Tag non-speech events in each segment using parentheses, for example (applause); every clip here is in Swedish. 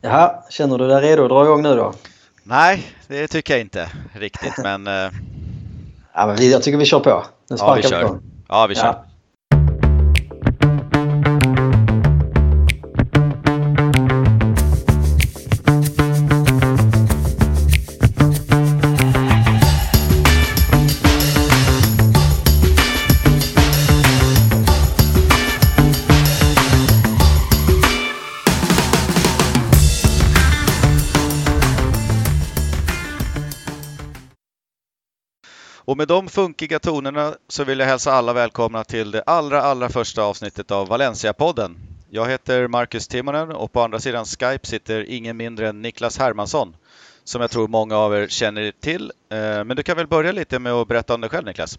Jaha, känner du dig redo att dra igång nu då? Nej, det tycker jag inte riktigt, (laughs) men... eh, Ja, men jag tycker vi kör på. Nu ja, sparkar vi kör. igång. Ja, vi kör. Ja. Med de funkiga tonerna så vill jag hälsa alla välkomna till det allra, allra första avsnittet av Valencia-podden. Jag heter Marcus Timonen och på andra sidan Skype sitter ingen mindre än Niklas Hermansson, som jag tror många av er känner till. Eh, Men du kan väl börja lite med att berätta om dig själv, Niklas?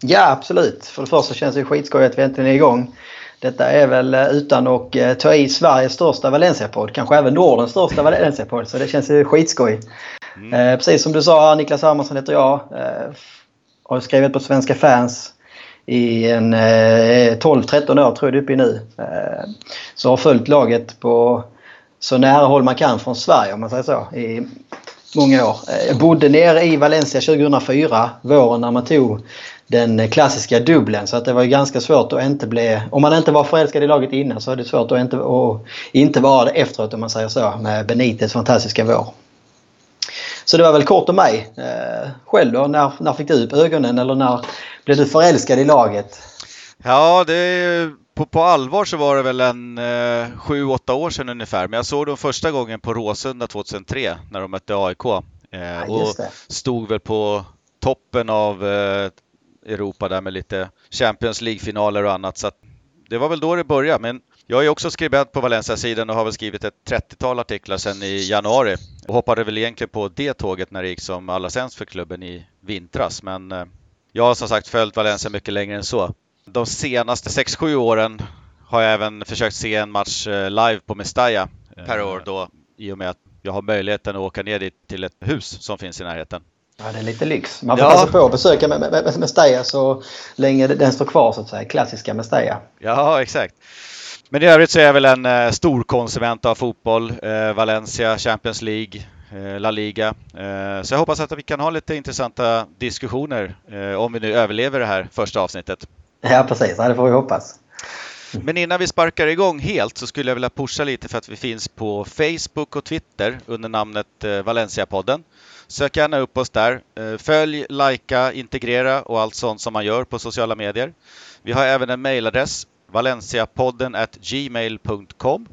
ja, absolut. För det första känns det skitskoj att vi äntligen är igång. Detta är väl eh, utan att eh, ta i Sveriges största Valencia-podd. Kanske även Nordens största Valencia-podd. Så det känns ju skitskoj. Mm. Eh, precis som du sa, Niklas Hermansson heter jag. Eh, har skrivit på Svenska fans i en eh, 12-13 år tror jag det är uppe i nu. Eh, så har följt laget på så nära håll man kan från Sverige om man säger så i många år. Eh, Jag bodde nere i Valencia 2004, våren när man tog den klassiska dubbeln. Så att det var ganska svårt att inte bli... Om man inte var förälskad i laget innan så är det svårt att inte, att inte vara det efteråt om man säger så med Benites fantastiska vår. Så det var väl kort om mig. Eh, själv då, när, när fick du upp ögonen eller när blev du förälskad i laget? Ja, det är, på, på allvar så var det väl en eh, sju, åtta år sedan ungefär. Men jag såg dem första gången på Råsunda 2003 när de mötte AIK. Eh, Ja, och stod väl på toppen av eh, Europa där med lite Champions League-finaler och annat. Så det var väl då det började. Men jag är också skribent på Valencia-sidan och har väl skrivit ett 30-tal artiklar sedan i januari. Och hoppade väl egentligen på det tåget när det gick som allra sämst för klubben i vintras. Men eh, jag har som sagt följt Valencia mycket längre än så. De senaste 6-7 åren har jag även försökt se en match eh, live på Mestalla eh, per år då i och med att jag har möjligheten att åka ner dit till ett hus som finns i närheten. Ja, det är lite lyx. Man får Ja. passa på att besöka Mestalla så länge den står kvar så att säga. Klassiska Mestalla. Ja, exakt. Men i övrigt så är jag väl en eh, stor konsument av fotboll. Eh, Valencia, Champions League, eh, La Liga. Eh, så jag hoppas att vi kan ha lite intressanta diskussioner eh, om vi nu överlever det här första avsnittet. Ja, precis. Ja, det får vi hoppas. Men innan vi sparkar igång helt så skulle jag vilja pusha lite för att vi finns på Facebook och Twitter under namnet eh, Valencia-podden. Sök gärna upp oss där. Följ, likea, integrera och allt sånt som man gör på sociala medier. Vi har även en mejladress, valenciapodden gmail.com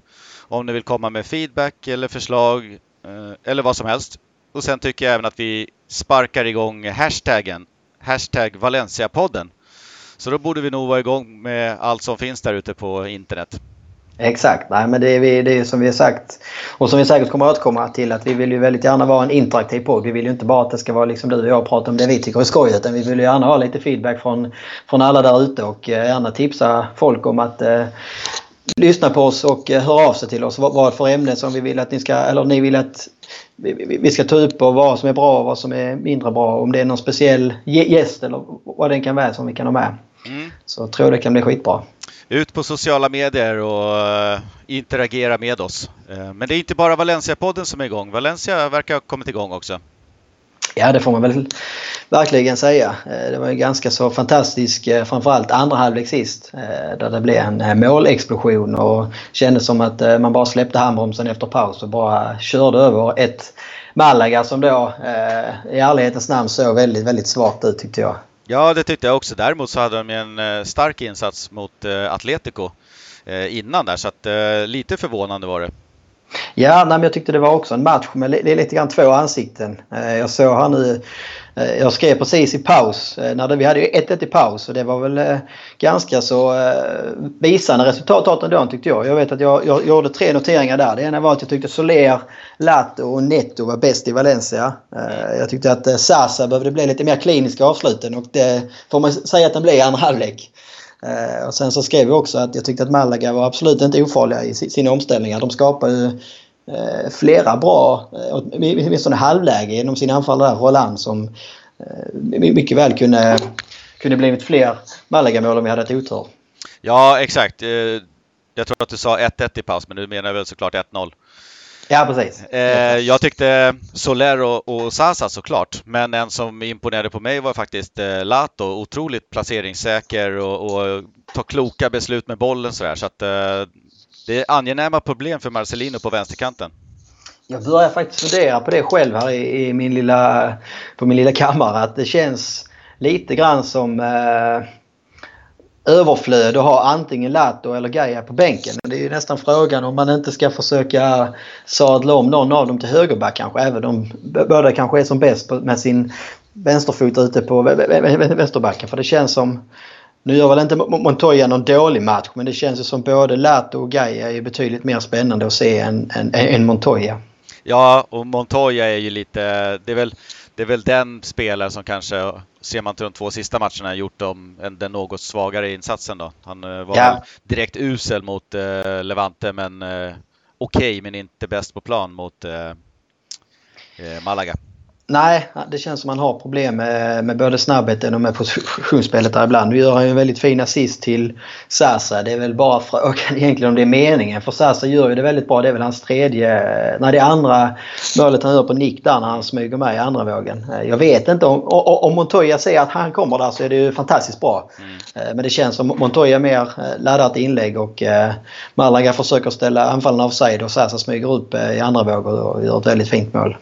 om ni vill komma med feedback eller förslag eh, eller vad som helst. Och sen tycker jag även att vi sparkar igång hashtaggen, hashtag Valenciapodden. Så då borde vi nog vara igång med allt som finns där ute på internet. Exakt. Nej, men det är, vi, det är som vi har sagt och som vi säkert kommer att återkomma till att vi vill ju väldigt gärna vara en interaktiv podd. Vi vill ju inte bara att det ska vara liksom du och jag och prata om det vi tycker är skoj utan vi vill ju gärna ha lite feedback från, från alla där ute och eh, gärna tipsa folk om att eh, lyssna på oss och eh, höra av sig till oss. Vad, vad för ämnen som vi vill att ni ska, eller ni vill att vi, ska ta upp och vad som är bra och vad som är mindre bra. Om det är någon speciell gä- gäst eller vad den kan vara som vi kan ha med. Mm. Så tror jag det kan bli skitbra. Ut på sociala medier och eh, interagera med oss. Eh, men det är inte bara Valencia-podden som är igång. Valencia verkar ha kommit igång också. Ja, det får man väl verkligen säga. Eh, det var ju ganska så fantastisk, framförallt andra halvlek sist, där det blev en målexplosion och kändes som att man bara släppte handbromsen efter paus och bara körde över ett Malaga som då i ärlighetens namn såg väldigt, väldigt svagt ut tyckte jag. Ja, det tyckte jag också. Däremot så hade de ju en eh, stark insats mot eh, Atletico eh, innan där, så att lite förvånande var det. Ja, nej, men jag tyckte det var också en match med det är lite grann två ansikten. Jag såg här nu, Eh, jag skrev precis i paus, eh, när det, vi hade ju 1-1 i paus och det var väl eh, ganska så visande resultat ändå tyckte jag. Jag vet att jag, jag gjorde tre noteringar där. Det ena var att jag tyckte Soler, Lato och Netto var bäst i Valencia. Jag tyckte att Sasa behövde bli lite mer kliniska avsluten och det får man säga att den blev i andra halvlek. Och sen så skrev jag också att jag tyckte att Malaga var absolut inte ofarliga i sina omställningar. De skapade ju flera bra, eh, åtminstone halvläge genom sin anfallare Roland som eh, my- mycket väl kunde, kunde blivit fler Malaga-mål om vi hade ett otur. Ja, exakt. Eh, Jag tror att du sa 1-1 i paus, men du menar väl såklart 1-0. Ja, precis. Eh, jag tyckte Soler och, och Sasa såklart, men en som imponerade på mig var faktiskt eh, Lato. Otroligt placeringssäker och, och tar kloka beslut med bollen sådär. Så att, eh, det är angenäma problem för Marcelino på vänsterkanten. Jag börjar faktiskt fundera på det själv här i, i min lilla, på min lilla kammare. Att det känns lite grann som eh, överflöd att ha antingen Lato eller Gaia på bänken. Det är ju nästan frågan om man inte ska försöka sadla om någon av dem till högerback kanske. Även om båda kanske är som bäst med sin vänsterfot ute på vänsterbacken. För det känns som nu gör väl inte Montoya någon dålig match men det känns ju som både Lato och Gaia är betydligt mer spännande att se än, än, än Montoya. Ja, och Montoya är ju lite, det är väl, det är väl den spelare som kanske, ser man till de två sista matcherna, gjort dem, den något svagare insatsen då. Han eh, var ja. direkt usel mot uh, Levante men uh, okej okay, men inte bäst på plan mot uh, Malaga. Nej, det känns som han har problem med, med både snabbheten och med positionsspelet där ibland. Nu gör han ju en väldigt fin assist till Sasa. Det är väl bara frågan (laughs) egentligen om det är meningen. För Sasa gör ju det väldigt bra. Det är väl hans tredje... Nej, det är andra målet han gör på nick där när han smyger med i andra vågen. Jag vet inte om, om Montoya säger att han kommer där så är det ju fantastiskt bra. Mm. Men det känns som Montoya mer eh, laddar ett inlägg och eh, Malaga försöker ställa anfallen offside och Sasa smyger upp eh, i andra vågor och gör ett väldigt fint mål.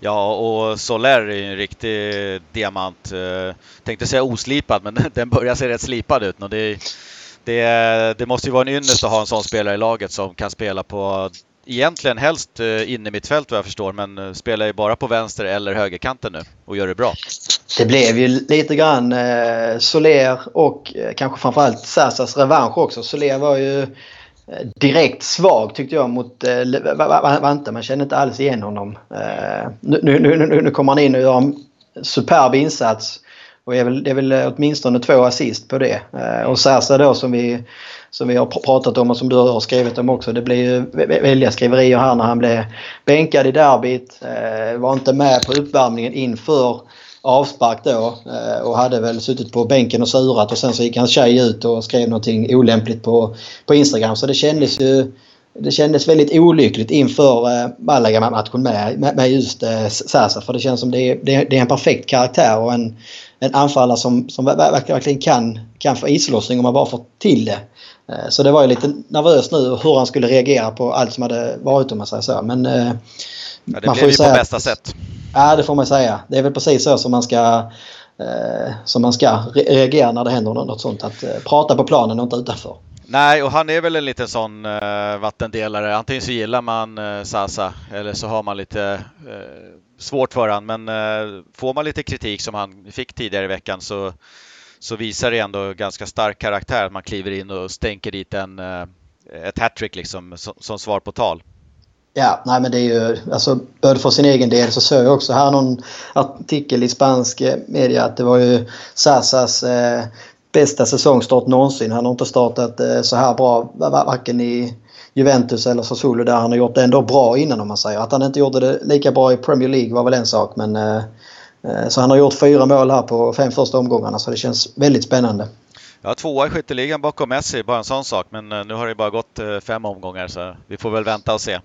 Ja, och Soler är en riktig diamant. Eh, tänkte säga oslipad, men (laughs) den börjar se rätt slipad ut. Och det, det, det måste ju vara en ynnest att ha en sån spelare i laget som kan spela på egentligen helst eh, inne mitt fält vad jag förstår, men eh, spelar ju bara på vänster eller högerkanten nu och gör det bra. Det blev ju lite grann eh, Soler och eh, kanske framförallt Sassas revansch också. Soler var ju direkt svag tyckte jag mot eh, Vante. Man kände inte alls igen honom. Eh, nu, nu, nu, nu kommer han in och gör en superb insats. Och är väl, det är väl eh, åtminstone två assist på det. Eh, och Sasa då som vi, som vi har pratat om och som du har skrivit om också. Det blir ju välja skriverier här när han blev bänkad i derbyt. Eh, var inte med på uppvärmningen inför avspark då eh, och hade väl suttit på bänken och surat och sen så gick hans tjej ut och skrev någonting olämpligt på, på Instagram. Så det kändes ju det kändes väldigt olyckligt inför eh, Malaga-matchen med, med just eh, Sasa. För det känns som det är, det är en perfekt karaktär och en, en anfallare som, som verkligen kan, kan få islossning om man bara får till det. Eh, så det var ju lite nervöst nu hur han skulle reagera på allt som hade varit om man säger så. Men, eh, ja, det man blev ju på bästa sätt. Ja, det får man säga. Det är väl precis så som man ska, eh, som man ska reagera när det händer något sånt. Att eh, prata på planen och inte utanför. Nej, och han är väl en liten sån eh, vattendelare. Antingen så gillar man eh, Sasa eller så har man lite eh, svårt för han. Men eh, får man lite kritik som han fick tidigare i veckan så, så visar det ändå ganska stark karaktär. Man kliver in och stänker dit en, eh, ett hattrick liksom som, som svar på tal. Ja, nej men det är ju, alltså både för sin egen del så såg jag också här någon artikel i spansk eh, media att det var ju Sasas eh, bästa säsongstart någonsin. Han har inte startat eh, så här bra varken i Juventus eller Sassuolo där han har gjort det ändå bra innan om man säger. Att han inte gjorde det lika bra i Premier League var väl en sak men eh, eh så han har gjort fyra mål här på fem första omgångarna så det känns väldigt spännande. Ja, tvåa i skytteligan bakom Messi, bara en sån sak. Men eh, nu har det bara gått fem omgångar så vi får väl vänta och se.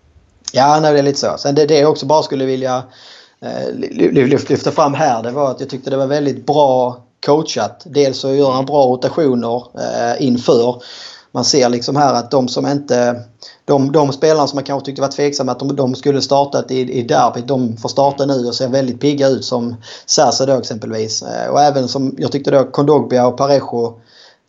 Ja, nej, det är lite så. Sen det, det jag också bara skulle vilja eh, lyfta fram här det var att jag tyckte det var väldigt bra coachat. Dels så gör han bra rotationer eh, inför. Man ser liksom här att de som inte... De, de spelarna som man kanske tyckte var tveksamma att de, de skulle startat i, i derbyt, de får starta nu och ser väldigt pigga ut som Sasa då exempelvis. Eh, och även som jag tyckte då Kondogbia och Parejo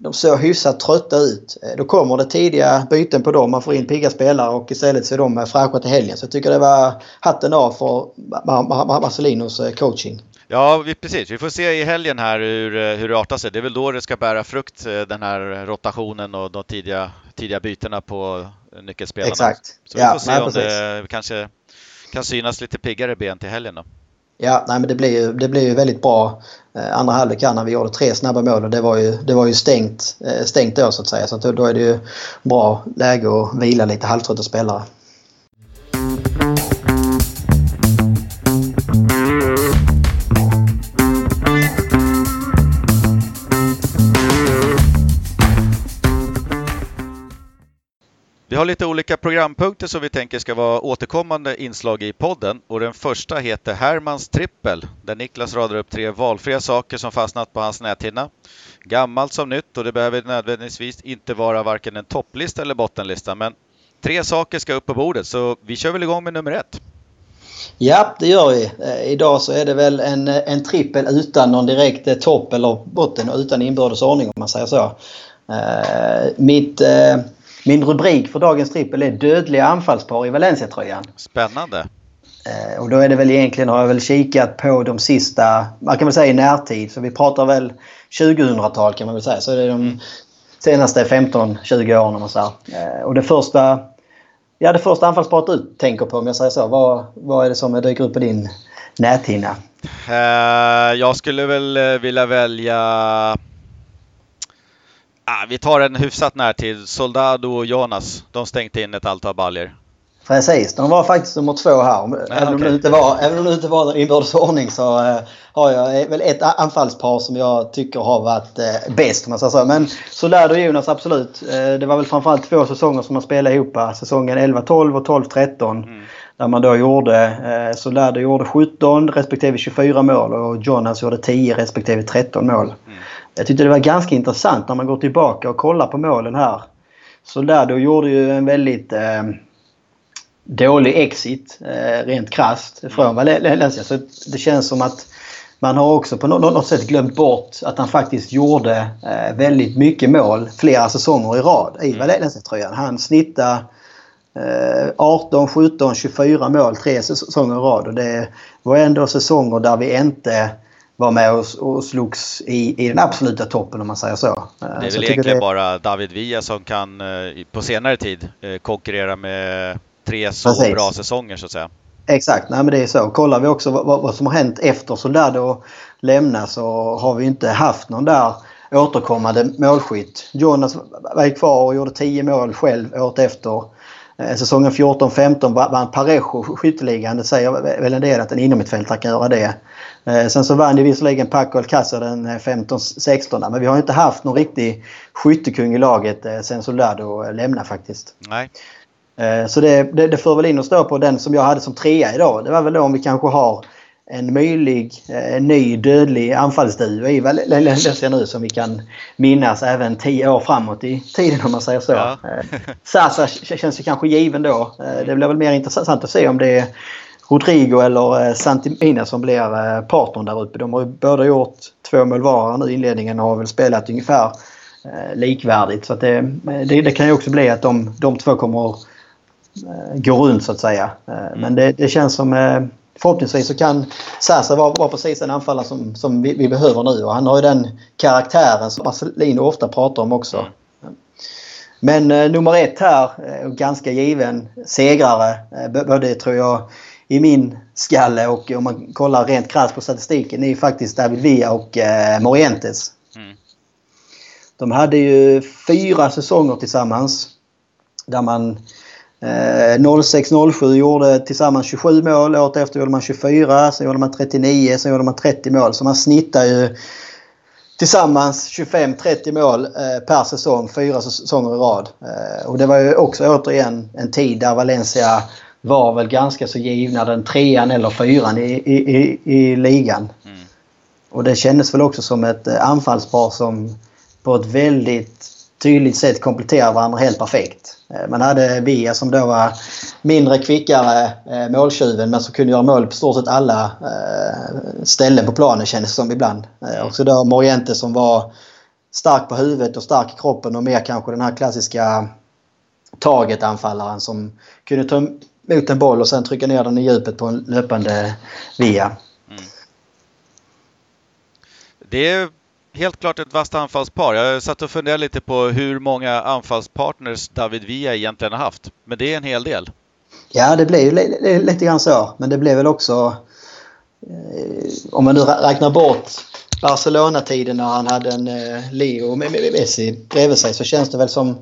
de såg hyfsat trötta ut. Eh, då kommer det tidiga byten på dem. Man får in pigga spelare och istället så är de fräscha till helgen. Så jag tycker det var hatten av för Marcelinos eh, coaching. Ja, vi, precis. Vi får se i helgen här hur, eh, hur det artar sig. Det är väl då det ska bära frukt, den här rotationen och de tidiga, tidiga bytena på nyckelspelarna. Exakt. Så vi får se nej, om precis. det kanske kan synas lite piggare ben till helgen då. Ja, nej, men det blev ju, det blev ju väldigt bra eh, andra halvlek när vi gjorde tre snabba mål och det var ju, det var ju stängt, eh, stängt då så att säga. Så att då är det ju bra läge att vila lite halvtrötta spelare. Har lite olika programpunkter som vi tänker ska vara återkommande inslag i podden och den första heter Hermans trippel där Niklas radar upp tre valfria saker som fastnat på hans näthinna. Gammalt som nytt och det behöver nödvändigtvis inte vara varken en topplista eller bottenlista men tre saker ska upp på bordet så vi kör väl igång med nummer ett. Ja, det gör vi. Eh, idag så är det väl en, eh, en trippel utan någon direkt eh, topp eller botten och utan inbördes ordning om man säger så. Uh, mitt, uh, min rubrik för dagens trippel är Dödliga anfallspar i Valencia-tröjan. Spännande. Uh, och då är det väl egentligen, har jag väl kikat på de sista, man kan väl säga i närtid, så vi pratar väl 2000-tal kan man väl säga. Så det är de senaste 15-20 åren om man säger. Och det första Ja, det första anfallsparet du tänker på om jag säger så. Vad, vad är det som dyker upp på din näthinna? Uh, jag skulle väl eh, vilja välja... Ah, vi tar en hyfsat närtid. Soldado och Jonas. De stängde in ett antal baljer. Precis, de var faktiskt nummer två här. Även, okay. om det inte var, även om det inte var inbördes ordning så uh, har jag väl ett anfallspar som jag tycker har varit uh, bäst. Man så. Men Soldado och Jonas absolut. Uh, det var väl framförallt två säsonger som man spelade ihop. Säsongen 11-12 och 12-13. Mm. Där man då gjorde, uh, Soldado gjorde 17 respektive 24 mål och Jonas gjorde 10 respektive 13 mål. Mm. Jag tyckte det var ganska intressant när man går tillbaka och kollar på målen här. Soldado gjorde ju en väldigt dålig exit eh, rent krasst från mm. Valencia. Så det känns som att man har också på något sätt glömt bort att han faktiskt gjorde eh, väldigt mycket mål flera säsonger i rad i mm. Valencia-tröjan. Han snittade 18, 17, 24 mål tre säsonger i rad. Och det var ändå säsonger där vi inte var med och, och slogs i, i den absoluta toppen om man säger så. Eh, det är väl egentligen det... bara David Villa som kan på senare tid konkurrera med tre så Precis. bra säsonger så att säga. Exakt, nej men det är så. Kollar vi också vad, vad som har hänt efter Soldado lämna så har vi inte haft någon där återkommande målskytt. Jonas var kvar och gjorde 10 mål själv året efter. Eh, säsongen 14-15 vann Parejo skytteligan. Det säger väl en del att en innermittfältare kan göra det. Eh, sen så vann ju visserligen Paco Alcázar den 15-16 men vi har inte haft någon riktig skyttekung i laget eh, sen Soldado lämnade faktiskt. Nej. Eh, så det, det, det för väl in och stå på den som jag hade som trea idag. Det var väl då om vi kanske har en möjlig eh, ny dödlig anfallsduo i Valencia nu som vi kan minnas även tio år framåt i tiden om man säger så. Ja. Eh, Sasa känns ju kanske given då. Eh, det blir väl mer intressant att se om det är Rodrigo eller Santimina som blir partnern där uppe. De har ju båda gjort två mål var nu i inledningen och har väl spelat ungefär likvärdigt. Så det, det, det, kan ju också bli att de, de två kommer Eh, gå runt så att säga. Mm. Men det, det, känns som förhoppningsvis så kan Sasa vara, vara precis den anfallare som, som vi, vi, behöver nu. Och han har ju den karaktären som Marcelino ofta pratar om också. Men eh, nummer ett här, eh, ganska given segrare. Eh, både tror jag i min skalle och om man kollar rent krasst på statistiken är faktiskt David Villa och eh, Morientes. Mm. De hade ju fyra säsonger tillsammans. Där man 06-07 eh, gjorde tillsammans 27 mål. Året efter gjorde man 24, sen gjorde man 39, sen gjorde man 30 mål. Så man snittar ju tillsammans 25-30 mål eh, per säsong, fyra säsonger i rad. Eh, och det var ju också återigen en tid där Valencia var väl ganska så givna den trean eller fyran i, i, i, i ligan. Mm. Och det kändes väl också som ett anfallspar som på ett väldigt tydligt sätt kompletterar varandra helt perfekt. Eh, man hade Via som då var mindre kvickare eh, måltjuven men som kunde göra mål på stort sett alla eh, ställen på planen kändes det som ibland. Och så då Moriente som var stark på huvudet och stark i kroppen och mer kanske den här klassiska taget-anfallaren som kunde ta emot en boll och sen trycka ner den i djupet på en löpande Via. Mm. Det helt klart ett vasst anfallspar. Jag satt och funderade lite på hur många anfallspartners David Villa egentligen har haft. Men det är en hel del. Ja, det blir ju lite grann så. Men det blev väl också... Eh, om man nu räknar bort Barcelona-tiden när han hade en eh, Leo Messi bredvid sig så känns det väl som...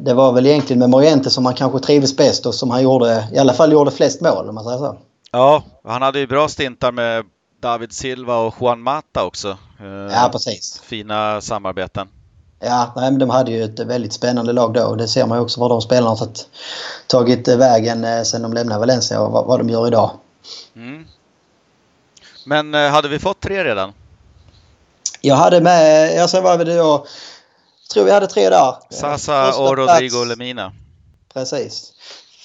Det var väl egentligen med Moriente som han kanske trivdes bäst och som han gjorde, i alla fall gjorde flest mål om man säger så. Ja, han hade ju bra stintar med David Silva och Juan Mata också. Eh, ja, precis. Fina samarbeten. Ja, nej, men de hade ju ett väldigt spännande lag då. Det ser man ju också vad de spelarna har tagit vägen eh, sen de lämnade Valencia och vad, de gör idag. Mm. Men eh, hade vi fått tre redan? Jag hade med, ja sen var det jag tror vi hade tre där. Sasa Första och Rodrigo plats, Lemina. Precis.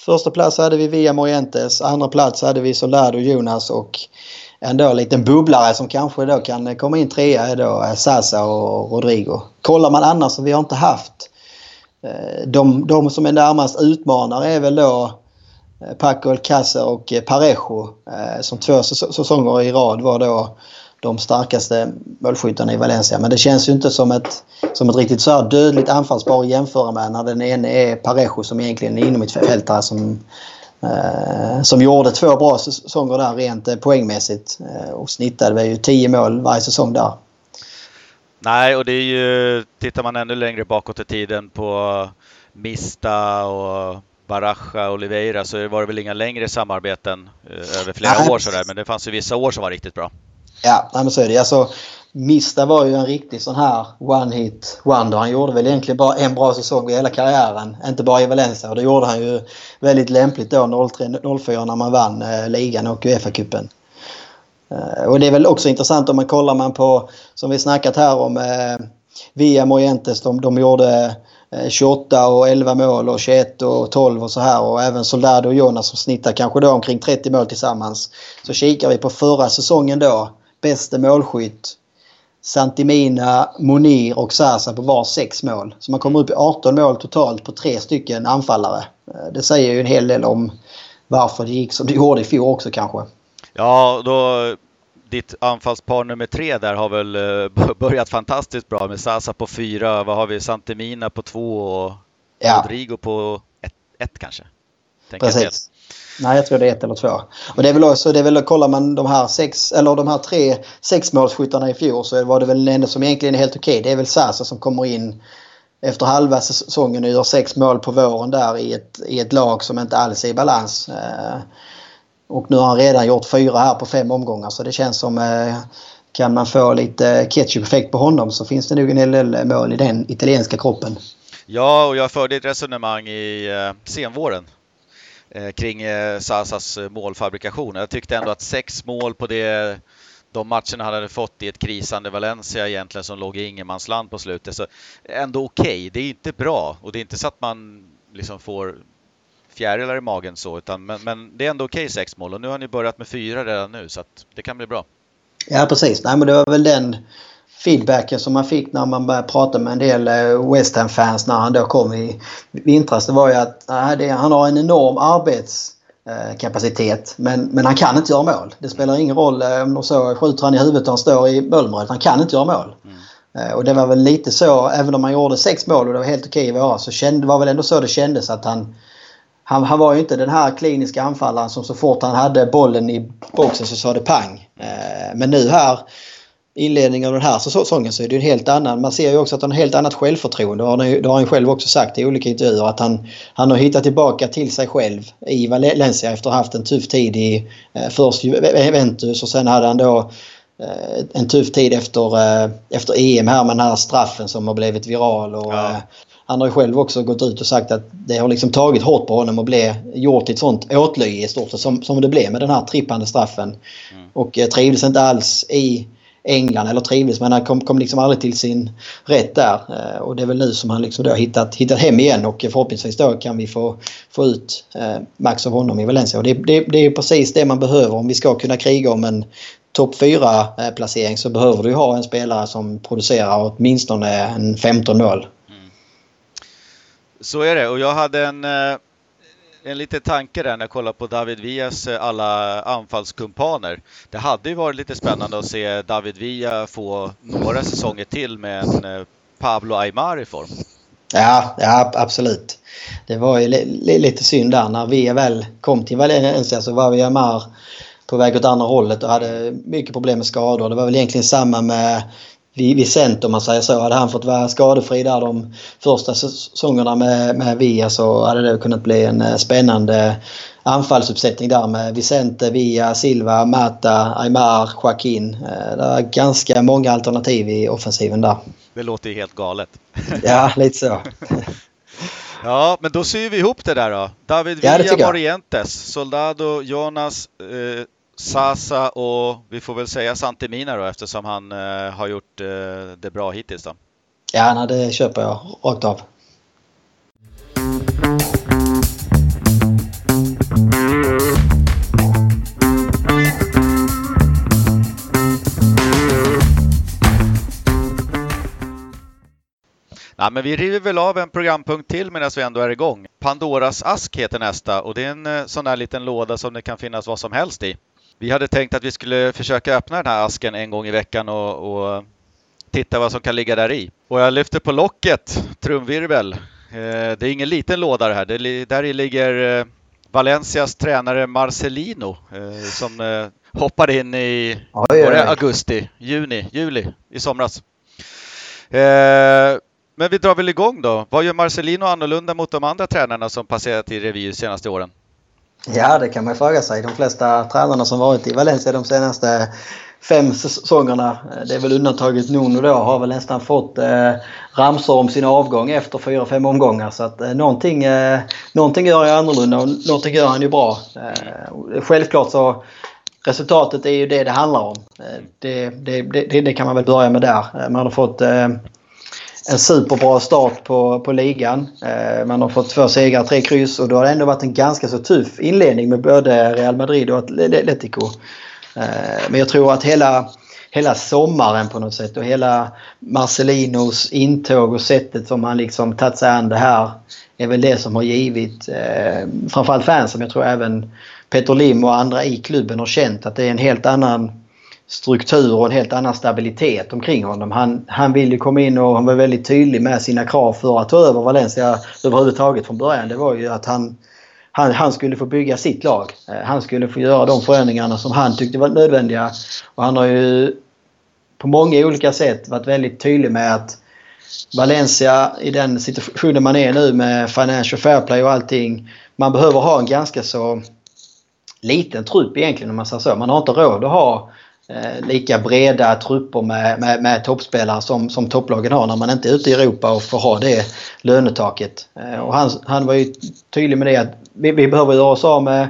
Första plats hade vi Via Morientes. Andra plats hade vi Soldado Jonas och ändå en liten bubblare som kanske då kan komma in trea är då Sasa och Rodrigo. Kollar man annars så vi har inte haft eh, de, de som är närmast utmanare är väl då eh, Paco Alcacer och eh, Parejo som två säsonger i rad var då de starkaste målskyttarna i Valencia. Men det känns ju inte som ett, som ett riktigt så här dödligt anfallspar att jämföra med när den ene är Parejo som egentligen är inomhusfältare som som gjorde två bra säsonger där rent eh, poängmässigt eh, och snittade ju 10 mål varje säsong där. Nej, och det är ju, tittar man ännu längre bakåt i tiden på Mista och Baraja och Oliveira så var det väl inga längre samarbeten över flera Nej. år sådär, men det fanns ju vissa år som var riktigt bra. Ja, men så är det. Alltså, Mista var ju en riktig sån här one-hit wonder. Han gjorde väl egentligen bara en bra säsong i hela karriären. Inte bara i Valencia. Och det gjorde han ju väldigt lämpligt då 03-04 när man vann eh, ligan och Uefa-cupen. Eh, och det är väl också intressant om man kollar man på, som vi snackat här om, eh, Via Morientes. De, de gjorde eh, 28 och 11 mål och 21 och 12 och så här. Och även Soldado och Jonas som snittar kanske då omkring 30 mål tillsammans. Så kikar vi på förra säsongen då. Bäste målskytt Santimina, Monir och Sasa på var sex mål. Så man kommer upp i 18 mål totalt på tre stycken anfallare. Eh, det säger ju en hel del om varför det gick som det (laughs) gjorde i fjol också kanske. Ja, då ditt anfallspar nummer tre där har väl eh, börjat fantastiskt bra med Sasa på fyra. Vad har vi? Santimina på två och ja. Rodrigo på ett, ett kanske? Tänker Precis. Nej, jag tror det är ett eller två. Och det är väl också, det är väl, kollar man de här sex, eller de här tre sexmålsskyttarna i fjol så var det väl den enda som egentligen är helt okej. Det är väl Sasa som kommer in efter halva säsongen och gör sex mål på våren där i ett, i ett lag som inte alls är i balans. Eh, och nu har han redan gjort fyra här på fem omgångar så det känns som eh, kan man få lite ketchup-effekt på honom så finns det nog en hel del eh, mål i den italienska kroppen. Ja, och jag förde ett resonemang i senvåren Eh, kring eh, Sasas eh, målfabrikation. Jag tyckte ändå att sex mål på det, de matcherna han hade fått i ett krisande Valencia egentligen som låg i ingenmansland på slutet. Så ändå okej, okay. det är inte bra och det är inte så att man liksom får fjärilar i magen så, utan, men, men det är ändå okej okay, sex mål och nu har ni börjat med fyra redan nu så att det kan bli bra. Ja precis, nej men det var väl den feedbacken som man fick när man började prata med en del eh, West Ham-fans när han då kom i vintras. Det var ju att äh, han har en enorm arbetskapacitet men, men han kan inte göra mål. Det spelar ingen roll eh, om de så skjuter han i huvudet och han står i Bölmröd. Han kan inte göra mål. Mm. Och det var väl lite så, även om han gjorde sex mål och det var helt okej i våras, så kände, var väl ändå så det kändes att han, han, han var ju inte den här kliniska anfallaren som så fort han hade bollen i boxen så sa det pang. Men nu här inledningen av den här säsongen så är det en helt annan. Man ser ju också att han har helt annat självförtroende. Det har han själv också sagt i olika intervjuer att han, han har hittat tillbaka till sig själv i Valencia efter att ha haft en tuff tid i eh, först Juventus och sen hade han då eh, en tuff tid efter, eh, efter EM här med den här straffen som har blivit viral. Och, ja. Han har ju själv också gått ut och sagt att det har liksom tagit hårt på honom och bli gjort ett sånt åtlöje i stort sett som, som det blev med den här trippande straffen. Mm. Och trivdes inte alls i England eller trivdes men han kom, kom liksom aldrig till sin rätt där. Eh, och det är väl nu som han liksom då hittat, hittat hem igen och förhoppningsvis då kan vi få, få ut eh, max av honom i Valencia. Och det, det, det är precis det man behöver om vi ska kunna kriga om en topp 4-placering eh, så behöver du ha en spelare som producerar åtminstone en 15 mål. Mm. Så är det och jag hade en eh, en liten tanke där när jag kollar på David Villas eh, alla anfallskumpaner. Det hade ju varit lite spännande att se David Villa få några säsonger till med en eh, Pablo Aymar i form. Ja, ja absolut. Det var ju lite synd där när Villa väl kom till Valencia så var vi Aymar på väg åt andra hållet och hade mycket problem med skador. Det var väl egentligen samma med Vicent om man säger så. Hade han fått vara skadefri där de första säsongerna med, med Via så hade det kunnat bli en eh, spännande anfallsuppsättning där med Vicente, Via, Silva, Mata, Aymar, Joaquin. Eh, det är ganska många alternativ i offensiven där. Det låter ju helt galet. (laughs) Ja, lite så. (laughs) Ja, men då syr vi ihop det där då. David Ja, Villa jag. Morientes, Soldado, Jonas, eh, Sasa och vi får väl säga Santemina då eftersom han eh, har gjort eh, det bra hittills då. Ja, nej, det köper jag rakt av. Nej, men vi river väl av en programpunkt till medan vi ändå är igång. Pandoras ask heter nästa och det är en eh, sån där liten låda som det kan finnas vad som helst i. Vi hade tänkt att vi skulle försöka öppna den här asken en gång i veckan och, och titta vad som kan ligga där i. Och jag lyfter på locket, trumvirvel. Eh, det är ingen liten låda det här. Det, där i ligger eh, Valencias tränare Marcelino eh, som hoppade in i Oj, oj. augusti, juni, juli i somras. Men vi drar väl igång då. Vad gör Marcelino annorlunda mot de andra tränarna som passerat i revy de senaste åren? Ja, det kan man fråga sig. De flesta tränarna som varit i Valencia de senaste fem säsongerna, eh, det är väl undantaget Nuno då, har väl nästan fått eh, ramsor om sin avgång efter fyra, fem omgångar. Så att eh, någonting, eh, någonting gör han annorlunda och någonting gör han ju bra. Eh, självklart så resultatet är ju det det handlar om. Eh, det, det, det, det kan man väl börja med där. Eh, man har fått eh, en superbra start på, på ligan. Eh, man har fått två segrar, tre kryss och då har det ändå varit en ganska så tuff inledning med både Real Madrid och Atletico. Eh, men jag tror att hela, hela sommaren på något sätt och hela Marcelinos intåg och sättet som han liksom tagit sig an det här är väl det som har givit eh, framförallt fansen, men jag tror även Peter Lim och andra i klubben har känt att det är en helt annan struktur och en helt annan stabilitet omkring honom. Han, han vill ju komma in och han var väldigt tydlig med sina krav för att ta över Valencia överhuvudtaget från början. Det var ju att han, han, han skulle få bygga sitt lag. Eh, han skulle få göra de förändringarna som han tyckte var nödvändiga. Och han har ju på många olika sätt varit väldigt tydlig med att Valencia i den situationen man är nu med Financial Fair Play och allting. Man behöver ha en ganska så liten trupp egentligen om man säger så. Man har inte råd att ha eh, lika breda trupper med, med, med toppspelare som, som topplagen har när man inte är ute i Europa och får ha det lönetaket. Eh, och han, han var ju tydlig med det att vi, vi behöver göra oss av med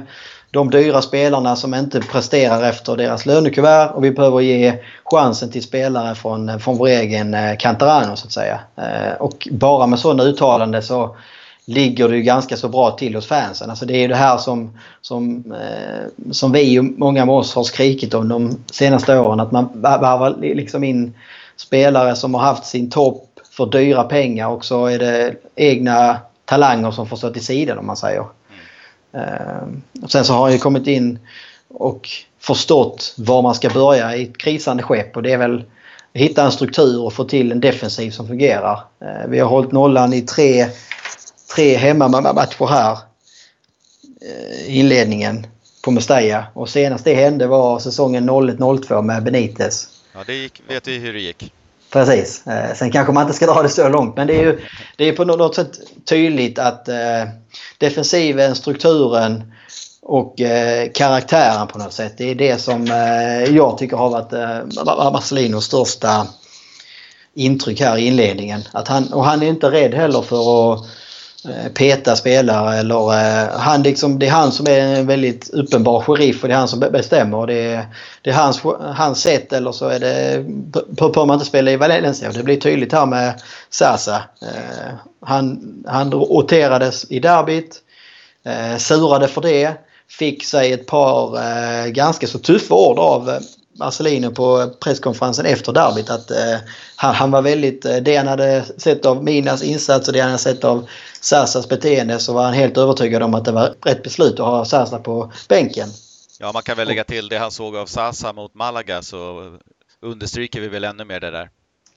de dyra spelarna som inte presterar efter deras lönekuvert och vi behöver ge chansen till spelare från, från vår egen eh, Cantarano så att säga. Eh, och bara med sådana uttalanden så ligger det ju ganska så bra till hos fansen. Alltså det är ju det här som, som, eh, som vi och många med oss har skrikit om de senaste åren. Att man varvar liksom in spelare som har haft sin topp för dyra pengar och så är det egna talanger som får stå till sidan om man säger. Eh, och sen så har han ju kommit in och förstått var man ska börja i ett krisande skepp och det är väl hitta en struktur och få till en defensiv som fungerar. Eh, vi har hållit nollan i tre tre hemmamatcher här eh, inledningen på Mestalla. Och senast det hände var säsongen 01-02 med Benitez. Ja, det gick, vet vi hur det gick. Precis. Eh, sen kanske man inte ska dra det så långt men det är ju det är på något sätt tydligt att eh, defensiven, strukturen och eh, karaktären på något sätt. Det är det som eh, jag tycker har varit eh, Marcelinos största intryck här i inledningen. Att han, och han är inte rädd heller för att Eh, peta spelare. Eller, eh, han liksom, det är han som är en väldigt uppenbar sheriff och det är han som bestämmer. Det är, det är hans, hans sätt eller så är det, behöver man inte spela i Valencia. Det blir tydligt här med Sasa. Eh, han, han roterades i derbyt. Surade för det. Fick sig ett par ganska så tuffa ord av Marcelino på presskonferensen efter derbyt att eh, han, han var väldigt, eh, det han hade sett av Minas insats och det han hade sett av Sasas beteende så var han helt övertygad om att det var rätt beslut att ha Sasa på bänken. Ja, man kan väl lägga till det han såg av Sasa mot Malaga så understryker vi väl ännu mer det där.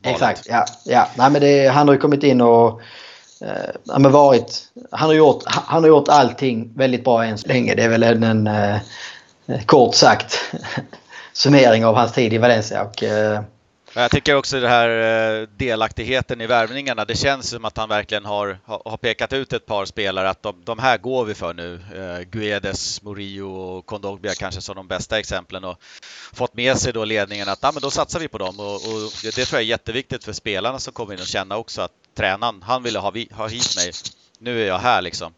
valet. Exakt, ja. ja. Nej, men det, han har ju kommit in och eh, ja, men varit, han, har gjort, han har gjort allting väldigt bra än så länge. Det är väl en, en eh, kort sagt (laughs) summering av hans tid i Valencia. Och, eh, Jag tycker också det här eh, delaktigheten i värvningarna. Det känns som att han verkligen har, har pekat ut ett par spelare att de, de här går vi för nu. Eh, Guedes, Murillo och Kondogbia kanske som de bästa exemplen och fått med sig då ledningen att ah, men då satsar vi på dem och, och det tror jag är jätteviktigt för spelarna som kommer in och känna också att tränaren, han ville ha, ha hit mig. Nu är jag här liksom.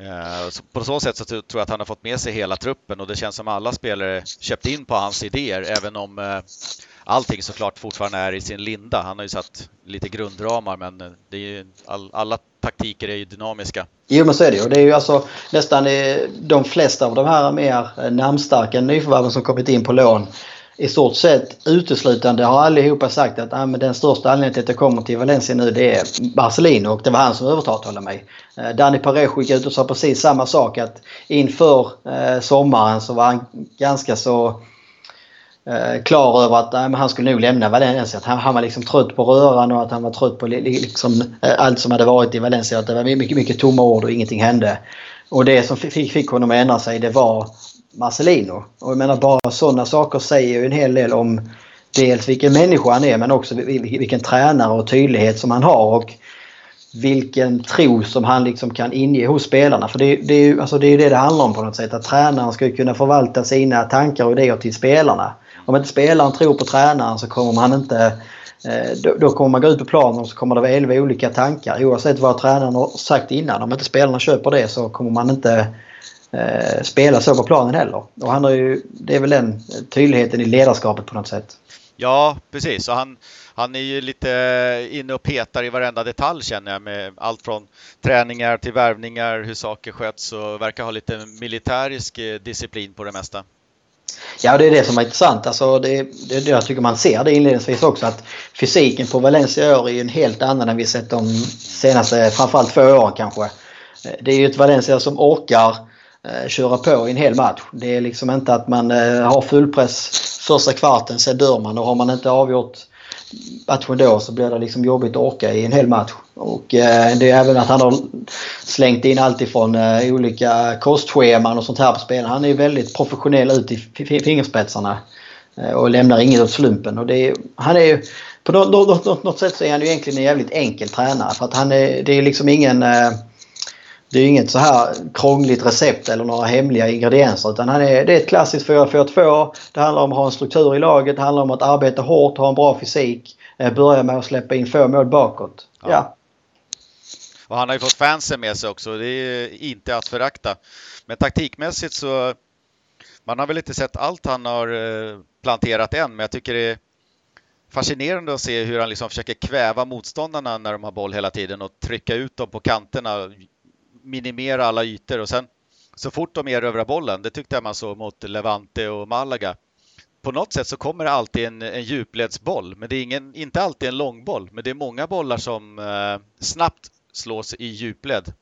Eh, på så sätt så tror jag att han har fått med sig hela truppen och det känns som alla spelare köpt in på hans idéer även om eh, allting såklart fortfarande är i sin linda. Han har ju satt lite grundramar men eh, det är ju, all, alla taktiker är ju dynamiska. Jo men så är det ju. Det är ju alltså nästan de flesta av de här mer namnstarka nyförvärven som kommit in på lån i stort sett uteslutande har allihopa sagt att ah, men den största anledningen till att jag kommer till Valencia nu det är Marcelino och det var han som övertalade mig. Eh, Danny Parejo gick ut och sa precis samma sak att inför eh, sommaren så var han ganska så eh, klar över att ah, nej, han skulle nog lämna Valencia. Att han, han var liksom trött på röran och att han var trött på liksom, eh, allt som hade varit i Valencia. Att det var mycket, mycket tomma ord och ingenting hände. Och det som fick, fick honom att ändra sig det var Marcelino. Och jag menar bara sådana saker säger ju en hel del om dels vilken människa han är men också vilken tränare och tydlighet som han har. Och vilken tro som han liksom kan inge hos spelarna. För det, det, är ju alltså det, är det det handlar om på något sätt. Att tränaren ska kunna förvalta sina tankar och idéer till spelarna. Om inte spelaren tror på tränaren så kommer man inte eh, då, då kommer man gå ut på planen och så kommer det vara 11 olika tankar oavsett vad tränaren har sagt innan. Om inte spelarna köper det så kommer man inte eh, spela så på planen heller. Och han har ju, det är väl den tydligheten i ledarskapet på något sätt. Ja, precis. Och han, han är ju lite inne och petar i varenda detalj känner jag med allt från träningar till värvningar, hur saker sköts och verkar ha lite militärisk eh, disciplin på det mesta. Ja, det är det som är intressant. Alltså det, det, jag tycker man ser det inledningsvis också att fysiken på Valencia i år är ju en helt annan än vi sett de senaste, framförallt två åren kanske. Eh, det är ju ett Valencia som orkar Eh, köra på i en hel match. Det är liksom inte att man eh, har fullpress första kvarten, sen dör man och har man inte avgjort matchen då så blir det liksom jobbigt att orka i en hel match. Och eh, det är även att han har slängt in allt ifrån eh, olika kostscheman och sånt här på spelarna. Han är väldigt professionell ut i fingerspetsarna eh, och lämnar inget åt slumpen. Och det är, han är på något, något, något, sätt så är han ju egentligen en jävligt enkel tränare. För att han är, det är liksom ingen eh, det är inget så här krångligt recept eller några hemliga ingredienser utan han är, det är ett klassiskt 4-4-2. Det handlar om att ha en struktur i laget, det handlar om att arbeta hårt, ha en bra fysik, eh, börja med att släppa in få mål bakåt. Ja. ja. Och han har ju fått fansen med sig också, det är inte att förakta. Men taktikmässigt så, man har väl inte sett allt han har eh, planterat än, men jag tycker det är fascinerande att se hur han liksom försöker kväva motståndarna när de har boll hela tiden och trycka ut dem på kanterna, minimera alla ytor och sen så fort de erövrar bollen, det tyckte jag man såg mot Levante och Malaga. På något sätt så kommer det alltid en, en djupledsboll, men det är ingen, inte alltid en långboll. Men det är många bollar som eh, snabbt slås i djupled.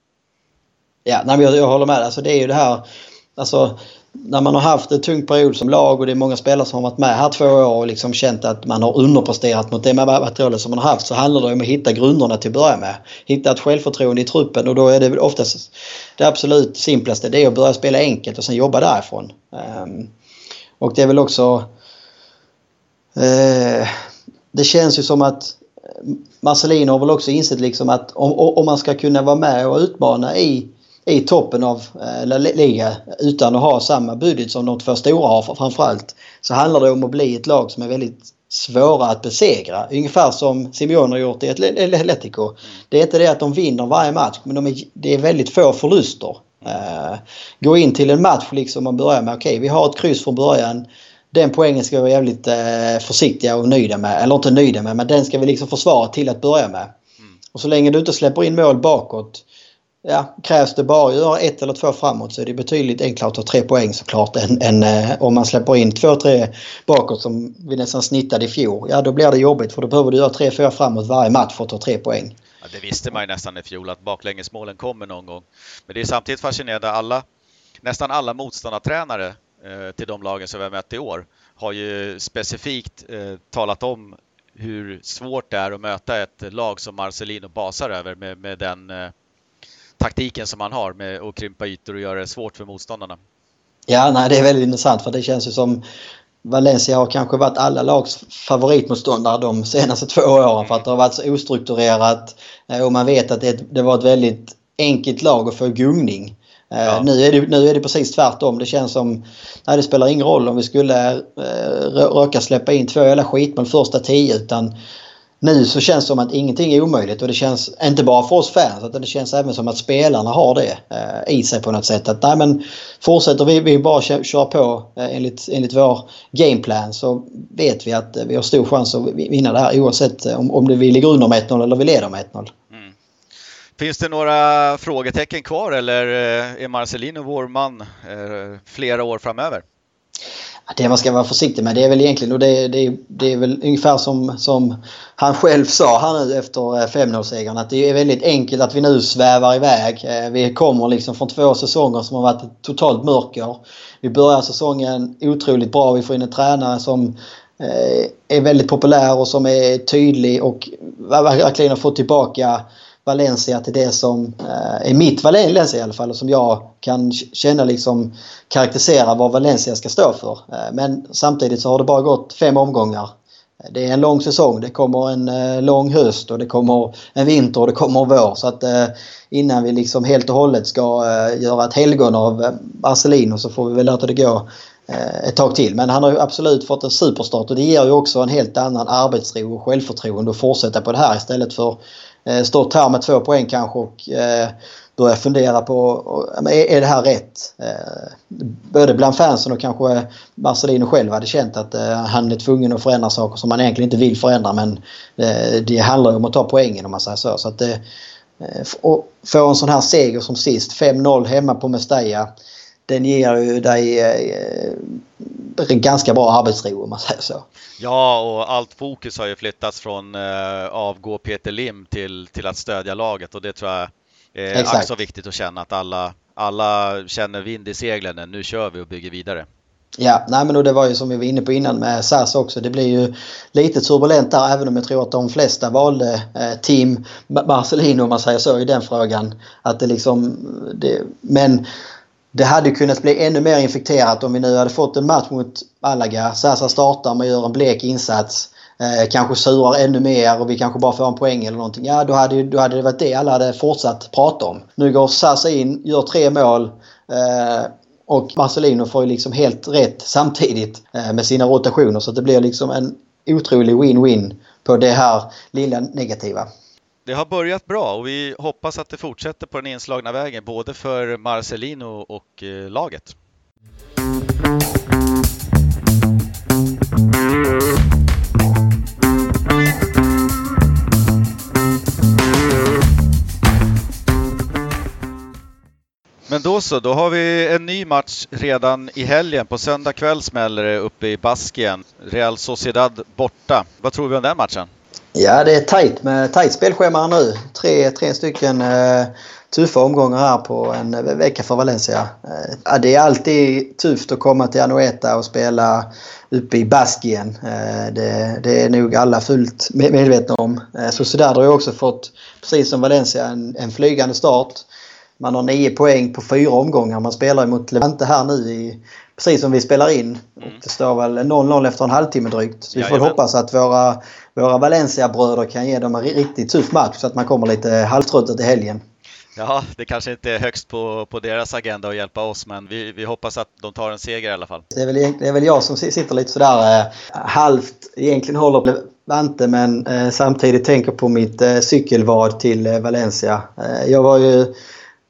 Ja, nej, jag, jag håller med. Alltså, det är ju det här Alltså, när man har haft en tung period som lag och det är många spelare som har varit med här två år och liksom känt att man har underpresterat mot det materialet som man har haft så handlar det om att hitta grunderna till att börja med. Hitta ett självförtroende i truppen och då är det oftast det absolut simplaste det är att börja spela enkelt och sen jobba därifrån. Ehm, och det är väl också... Eh, det känns ju som att Marcelino har väl också insett liksom att om, om man ska kunna vara med och utmana i i toppen av eh, La Liga utan att ha samma budget som de två stora har framförallt. Så handlar det om att bli ett lag som är väldigt svåra att besegra. Ungefär som Simeone har gjort i Atletico. Det är inte det att de vinner varje match men de är, det är väldigt få förluster. Uh, gå in till en match liksom och börja med okej okay, vi har ett kryss från början. Den poängen ska vi vara jävligt uh, försiktiga och nöjda med. Eller inte nöjda med men den ska vi liksom försvara till att börja med. Mm. Och så länge du inte släpper in mål bakåt ja, krävs det bara att göra ett eller två framåt så är det betydligt enklare att ta tre poäng såklart än, än eh, om man släpper in två, tre bakåt som vi nästan snittade i fjol. Ja, då blir det jobbigt för då behöver du göra tre, fyra framåt varje match för att ta tre poäng. Ja, det visste man ju nästan i fjol att baklängesmålen kommer någon gång. Men det är samtidigt fascinerande. Alla, nästan alla motståndartränare eh, till de lagen som vi har mött i år har ju specifikt eh, talat om hur svårt det är att möta ett lag som Marcelino basar över med, med den eh, taktiken som man har med att krympa ytor och göra det svårt för motståndarna. Ja, nej, det är väldigt intressant för det känns ju som Valencia har kanske varit alla lags favoritmotståndare de senaste två åren för att det har varit så ostrukturerat och man vet att det, det var ett väldigt enkelt lag att få gungning. Ja. Nu, är det, nu är det precis tvärtom. Det känns som... Nej, det spelar ingen roll om vi skulle eh, råka släppa in två jävla skitmål första tio utan nu så känns det som att ingenting är omöjligt och det känns inte bara för oss fans utan det känns även som att spelarna har det eh, i sig på något sätt. Att nej men fortsätter vi, vi bara kör på eh, enligt, enligt vår gameplan så vet vi att eh, vi har stor chans att vinna det här oavsett eh, om, om vi ligger under med 1-0 eller vi leder med 1-0. Mm. Finns det några frågetecken kvar eller eh, är Marcelino vår man eh, flera år framöver? Det man ska vara försiktig med det är väl egentligen och det, det, det är väl ungefär som, som han själv sa här nu efter eh, 5-0-segern att det är väldigt enkelt att vi nu svävar iväg. Eh, vi kommer liksom från två säsonger som har varit ett totalt mörker. Vi börjar säsongen otroligt bra. Vi får in en tränare som eh, är väldigt populär och som är tydlig och verkligen har fått tillbaka Valencia till det som eh, är mitt Valencia i alla fall och som jag kan känna liksom karaktärisera vad Valencia ska stå för. Eh, men samtidigt så har det bara gått fem omgångar. Eh, det är en lång säsong. Det kommer en eh, lång höst och det kommer en vinter och det kommer en vår. Så att eh, innan vi liksom helt och hållet ska eh, göra ett helgon av Marcelino så får vi väl låta det gå ett tag till. Men han har ju absolut fått en superstart och det ger ju också en helt annan arbetsro och självförtroende att fortsätta på det här istället för Eh, stått här med två poäng kanske och eh, börjat fundera på är det här rätt? Eh, både bland fansen och kanske Marcelino själv hade känt att han är tvungen att förändra saker som han egentligen inte vill förändra men det handlar ju om att ta poängen om man säger så. så att, och få en sån här seger som sist, 5-0 hemma på Mestalla. Den ger ju dig ganska bra arbetsro om man säger så. Ja, och allt fokus har ju flyttats från eh, avgå Peter Lim till, till att stödja laget och det tror jag är Exakt. också viktigt att känna att alla, alla känner vind i seglen. Nu kör vi och bygger vidare. Ja, nej men det var ju som vi var inne på innan med SAS också. Det blir ju lite turbulent där även om jag tror att de flesta valde eh, Team Marcelino om man säger så i den frågan. Att det liksom, det, men det hade kunnat bli ännu mer infekterat om vi nu hade fått en match mot Malaga. Sasa startar, man gör en blek insats. Eh, kanske surar ännu mer och vi kanske bara får en poäng eller någonting. Ja, då hade, då hade det varit det alla hade fortsatt prata om. Nu går Sasa in, gör tre mål. Eh, och Marcelino får ju liksom helt rätt samtidigt eh, med sina rotationer. Så det blir liksom en otrolig win-win på det här lilla negativa det har börjat bra och vi hoppas att det fortsätter på den inslagna vägen både för Marcelino och eh, laget. Men då så, då har vi en ny match redan i helgen. På söndag kväll smäller det uppe i Baskien. Real Sociedad borta. Vad tror vi om den matchen? Ja, det är tajt med tajt spelschema nu. Tre, tre stycken eh, tuffa omgångar här på en eh, vecka för Valencia. Eh, det är alltid tufft att komma till Anoeta och spela uppe i Baskien. Eh, det, det, är nog alla fullt medvetna om. Eh, Sociedad har ju också fått, precis som Valencia, en, en flygande start. Man har nio poäng på fyra omgångar. Man spelar mot Levante här nu i, precis som vi spelar in. Mm. det står väl 0-0 efter en halvtimme drygt. Så vi får Jajamän. hoppas att våra, våra Valencia-bröder kan ge dem en riktigt tuff match så att man kommer lite halvtrött till helgen. Ja, det kanske inte är högst på, på deras agenda att hjälpa oss, men vi, vi hoppas att de tar en seger i alla fall. Det är väl, det är väl jag som sitter lite sådär eh, halvt egentligen håller på Vante men eh, samtidigt tänker på mitt eh, cykelvad till eh, Valencia. Eh, jag var ju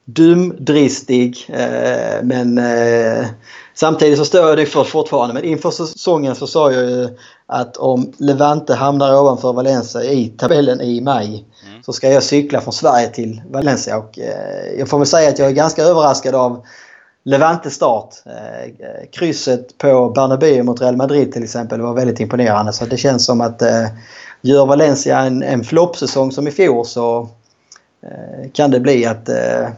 dumdristig eh, men eh, samtidigt så står jag det för fortfarande. Men inför säsongen så sa jag ju att om Levante hamnar ovanför Valencia i tabellen i maj mm. så ska jag cykla från Sverige till Valencia. Och, eh, jag får väl säga att jag är ganska överraskad av Levante start. Eh, krysset på Bernabéu mot Real Madrid till exempel var väldigt imponerande. Så det känns som att eh, gör Valencia en, en floppsäsong som i fjol så eh, kan det bli att eh,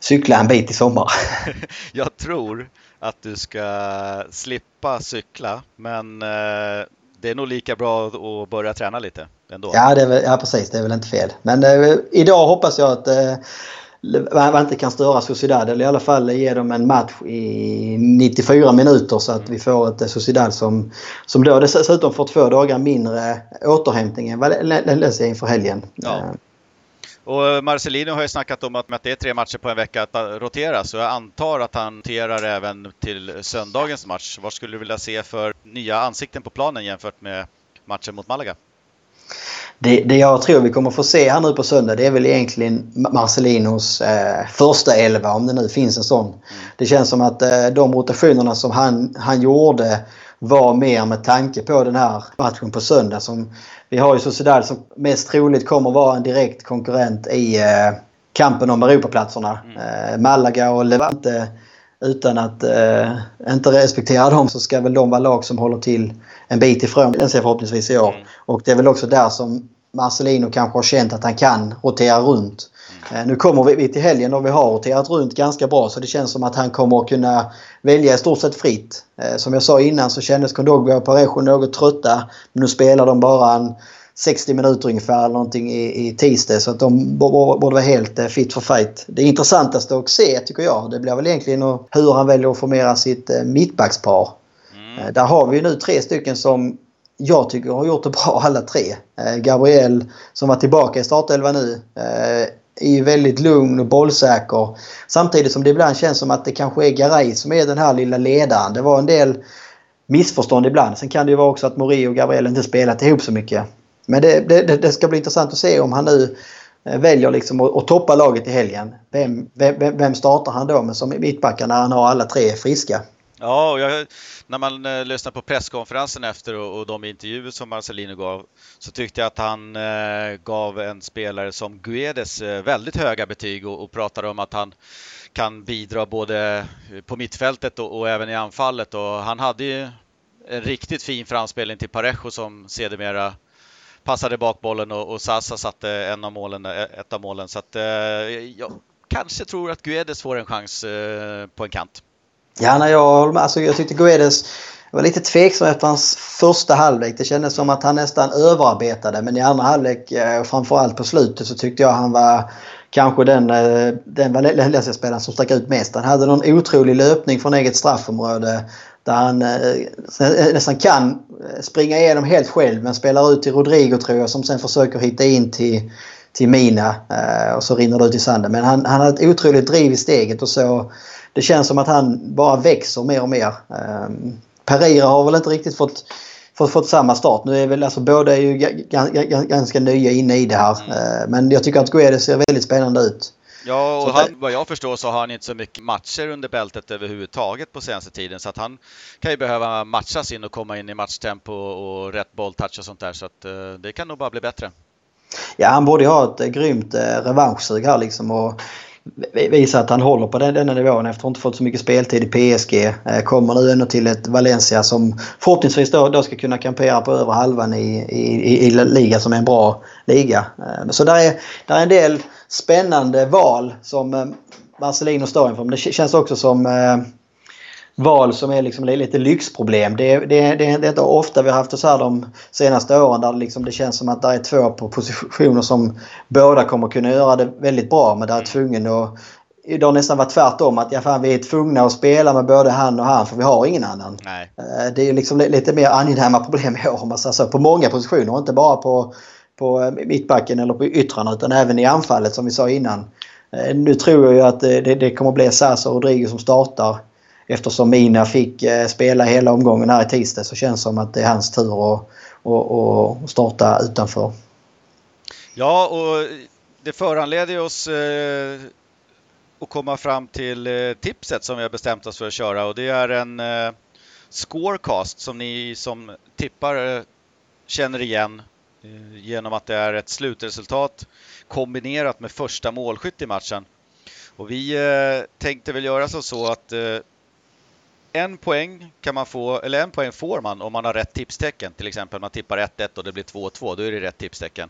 cykla en bit i sommar. (laughs) jag tror att du ska slippa cykla men eh, det är nog lika bra att börja träna lite ändå. Ja, det är väl, ja precis, det är väl inte fel. Men eh, idag hoppas jag att eh, inte kan störa Sociedad eller i alla fall ge dem en match i 94 minuter så att vi får ett Sociedad som, som då dessutom får två dagar mindre återhämtning än Valencia inför helgen. Ja. Och Marcelino har ju snackat om att, det är tre matcher på en vecka att rotera, så jag antar att han roterar även till söndagens match. Vad skulle du vilja se för nya ansikten på planen jämfört med matchen mot Malaga? Det, det jag tror vi kommer få se här nu på söndag det är väl egentligen Marcelinos eh, första elva om det nu finns en sån. Mm. Det känns som att eh, de rotationerna som han, han gjorde var mer med tanke på den här matchen på söndag. Som, vi har ju Sociedad som mest troligt kommer vara en direkt konkurrent i eh, kampen om Europaplatserna. Mm. Eh, Malaga och Levante utan att eh, inte respektera dem så ska väl de vara lag som håller till en bit ifrån den ser förhoppningsvis i år. Mm. Och det är väl också där som Marcelino kanske har känt att han kan rotera runt. Eh, nu kommer vi till helgen och vi har roterat runt ganska bra så det känns som att han kommer att kunna välja i stort sett fritt. Eh, som jag sa innan så kändes Kondogbia och Parejo något trötta. Men nu spelar de bara en 60 minuter ungefär eller någonting i, i tisdag så att de borde vara helt eh, fit for fight. Det intressantaste att se tycker jag det blir väl egentligen hur han väljer att formera sitt mittbackspar. Mm. Där har vi nu tre stycken som jag tycker har gjort det bra (laughs) alla tre. Eh, Gabriel som var tillbaka i startelvan nu eh, är ju väldigt lugn och bollsäker. Samtidigt som det ibland känns som att det kanske är Garay som är den här lilla ledaren. Det var en del missförstånd ibland. Sen kan det ju vara också att Mori och Gabriel inte spelat ihop så mycket. Men det, det, det ska bli intressant att se om han nu eh, väljer liksom att, att toppa laget i helgen. Vem, vem, vem startar han då med som mittbackar när han har alla tre friska? Ja, och jag, när man eh, lyssnar på presskonferensen efter och, och de intervjuer som Marcelino gav så tyckte jag att han eh, gav en spelare som Guedes eh, väldigt höga betyg och, och pratade om att han kan bidra både på mittfältet och, och även i anfallet och han hade ju en riktigt fin framspelning till Parejo som sedermera passade bakbollen och, och Sasa satte en av målen, eh, ett av målen. Så att, eh, jag kanske tror att Guedes får en chans eh, på en kant. Ja, nej, jag håller med. Alltså, jag tyckte Guedes var lite tveksam efter hans första halvlek. Det kändes som att han nästan överarbetade. Men i andra halvlek, eh, framförallt på slutet, så tyckte jag han var kanske den, eh, den Valencia-spelaren som stack ut mest. Han hade någon otrolig löpning från eget straffområde. Där han eh, nästan kan springa igenom helt själv men spelar ut till Rodrigo tror jag som sen försöker hitta in till, till Mina. och så rinner det ut i sanden. Men han, han hade ett otroligt driv i steget och så det känns som att han bara växer mer och mer. Um, Pereira har väl inte riktigt fått, fått, fått samma start. Nu är väl alltså båda är ju ganska nya inne i det här. Mm. Uh, men jag tycker att Guedes ser väldigt spännande ut. Ja, och han, vad jag förstår så har han inte så mycket matcher under bältet överhuvudtaget på senaste tiden. Så att han kan ju behöva matchas in och komma in i matchtempo och rätt bolltouch och sånt där. Så att uh, det kan nog bara bli bättre. Ja, han borde ju ha ett grymt eh, revanschsug här liksom. Och visa att han håller på den, denna nivån efter att inte fått så mycket speltid i PSG. Eh, kommer nu ändå till ett Valencia som förhoppningsvis då, då ska kunna kampera på över halvan i, i, i liga som är en bra liga. Eh, så där är, där är en del spännande val som eh, Marcelino står inför. Men det känns också som val som är liksom lite lyxproblem. Det, det, det, det är inte ofta vi har haft det så här de senaste åren där liksom det känns som att det är två på positioner som båda kommer kunna göra det väldigt bra men där är tvungen att det har nästan varit tvärtom. Att ja, fan, vi är tvungna att spela med både han och han för vi har ingen annan. Nej. Eh, det är liksom lite mer angenäma problem i år om man säger så. På många positioner. Inte bara på, på eh, mittbacken eller på yttrarna utan även i anfallet som vi sa innan. Eh, nu tror jag ju att det, det kommer bli Sasa och Rodrigo som startar eftersom Mina fick eh, spela hela omgången här i tisdag så känns det som att det är hans tur att, att, att starta utanför. Ja, och det föranleder oss eh, att komma fram till eh, tipset som vi har bestämt oss för att köra och det är en scorecast som ni som tippar känner igen genom att det är ett slutresultat kombinerat med första målskytt i matchen. Och vi tänkte väl göra så att en poäng kan man få, eller en poäng får man om man har rätt tipstecken. Till exempel man tippar 1-1 och det blir 2-2, då är det rätt tipstecken.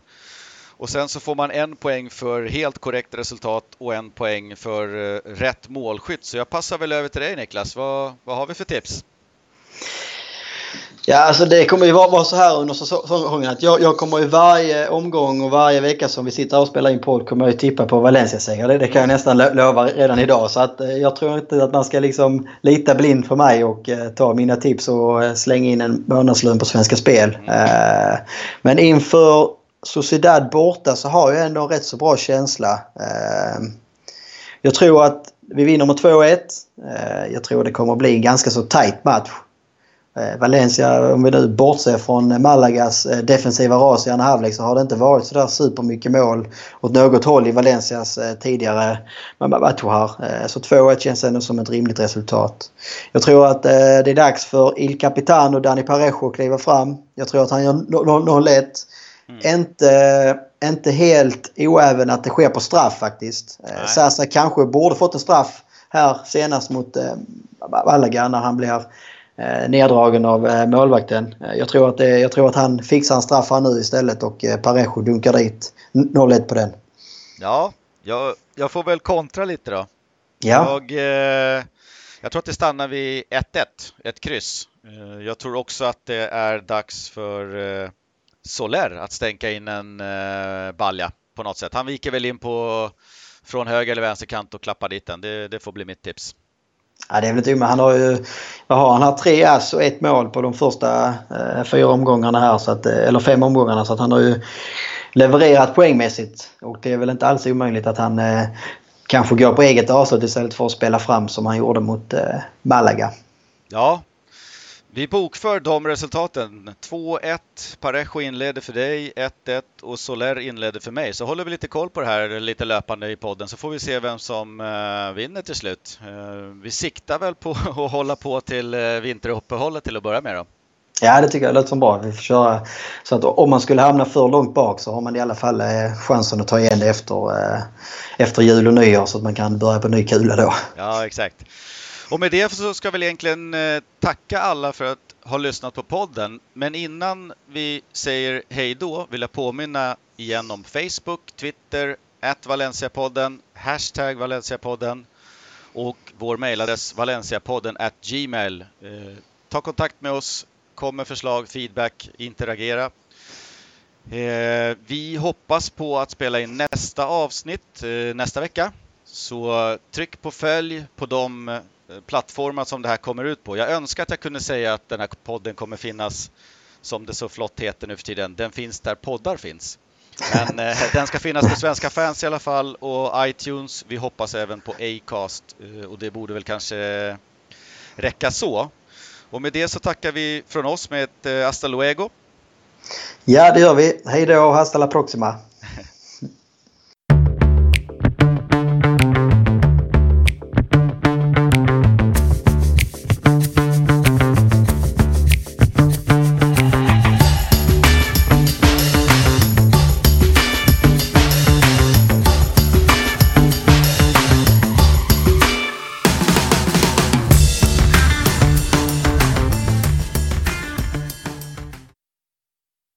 Och sen så får man en poäng för helt korrekt resultat och en poäng för eh, rätt målskytt. Så jag passar väl över till dig Niklas. Vad, vad har vi för tips? Ja, alltså det kommer ju vara, så här under säsongen att jag, jag kommer ju varje omgång och varje vecka som vi sitter och spelar in podd kommer jag ju tippa på Valencia-seger. Det, det, kan jag nästan lova redan idag. Så att, eh, jag tror inte att man ska liksom lita blind för mig och eh, ta mina tips och eh, slänga in en månadslön på Svenska Spel. Mm. Eh, men inför Sociedad borta så har jag ändå en rätt så bra känsla. Eh, jag tror att vi vinner med 2-1. Eh, jag tror det kommer bli en ganska så tight match. Eh, Valencia, om vi nu bortser från Malagas eh, defensiva ras i andra halvlek så har det inte varit sådär supermycket mål åt något håll i Valencias eh, tidigare matcher. Så 2-1 känns ändå som ett rimligt resultat. Jag tror att det är dags för Il Capitano Dani Parejo att kliva fram. Jag tror att han gör 0-1. Mm. Inte, inte helt oäven att det sker på straff faktiskt. Sasa kanske borde fått en straff här senast mot Malaga när han blir eh, neddragen av eh, målvakten. Eh, jag tror, att det, jag tror att han fixar en straff här nu istället och eh, Parejo dunkar dit 0-1 på den. Ja, jag, jag får väl kontra lite då. Ja. Jag, eh, jag tror att det stannar vid 1-1, ett kryss. Jag tror också att det är dags för Soler att stänka in en balja på något sätt. Han viker väl in på från höger eller vänster kant och klappar dit den. Det, det får bli mitt tips. Ja, det är väl inte omöjligt. han har ju vad har han, har tre ass och ett mål på de första eh, fyra omgångarna här. Så att, eh, eller fem omgångarna. Så att han har ju levererat poängmässigt. Och det är väl inte alls omöjligt att han eh, kanske går på eget avslut istället för att spela fram som han gjorde mot eh, Malaga. Ja, vi bokför de resultaten. 2-1, Parejo inledde för dig, 1-1 och Soler inledde för mig. Så håller vi lite koll på det här lite löpande i podden så får vi se vem som uh, vinner till slut. Uh, vi siktar väl på (laughs) att hålla på till uh, vinteruppehållet till att börja med då. Ja, det tycker jag låter som bra. Vi får köra så att om man skulle hamna för långt bak så har man i alla fall chansen att ta igen det efter, efter jul och nyår så att man kan börja på ny kula då. Ja, exakt. Och med det så ska vi egentligen eh, tacka alla för att ha lyssnat på podden. Men innan vi säger hej då vill jag påminna igen om Facebook, Twitter, at Valenciapodden, hashtag Valenciapodden och vår mejladress valenciapodden at gmail. Eh, ta kontakt med oss, kom med förslag, feedback, interagera. Eh, vi hoppas på att spela in nästa avsnitt nästa vecka. Så tryck på följ på de plattformar som det här kommer ut på. Jag önskar att jag kunde säga att den här podden kommer finnas, som det så flott heter nu för tiden, den finns där poddar finns. Men eh, (laughs) den ska finnas för svenska fans i alla fall och iTunes. Vi hoppas även på Acast eh, och det borde väl kanske räcka så. Och med det så tackar vi från oss med ett eh, hasta luego. Ja, det gör vi. Hej då och hasta la proxima.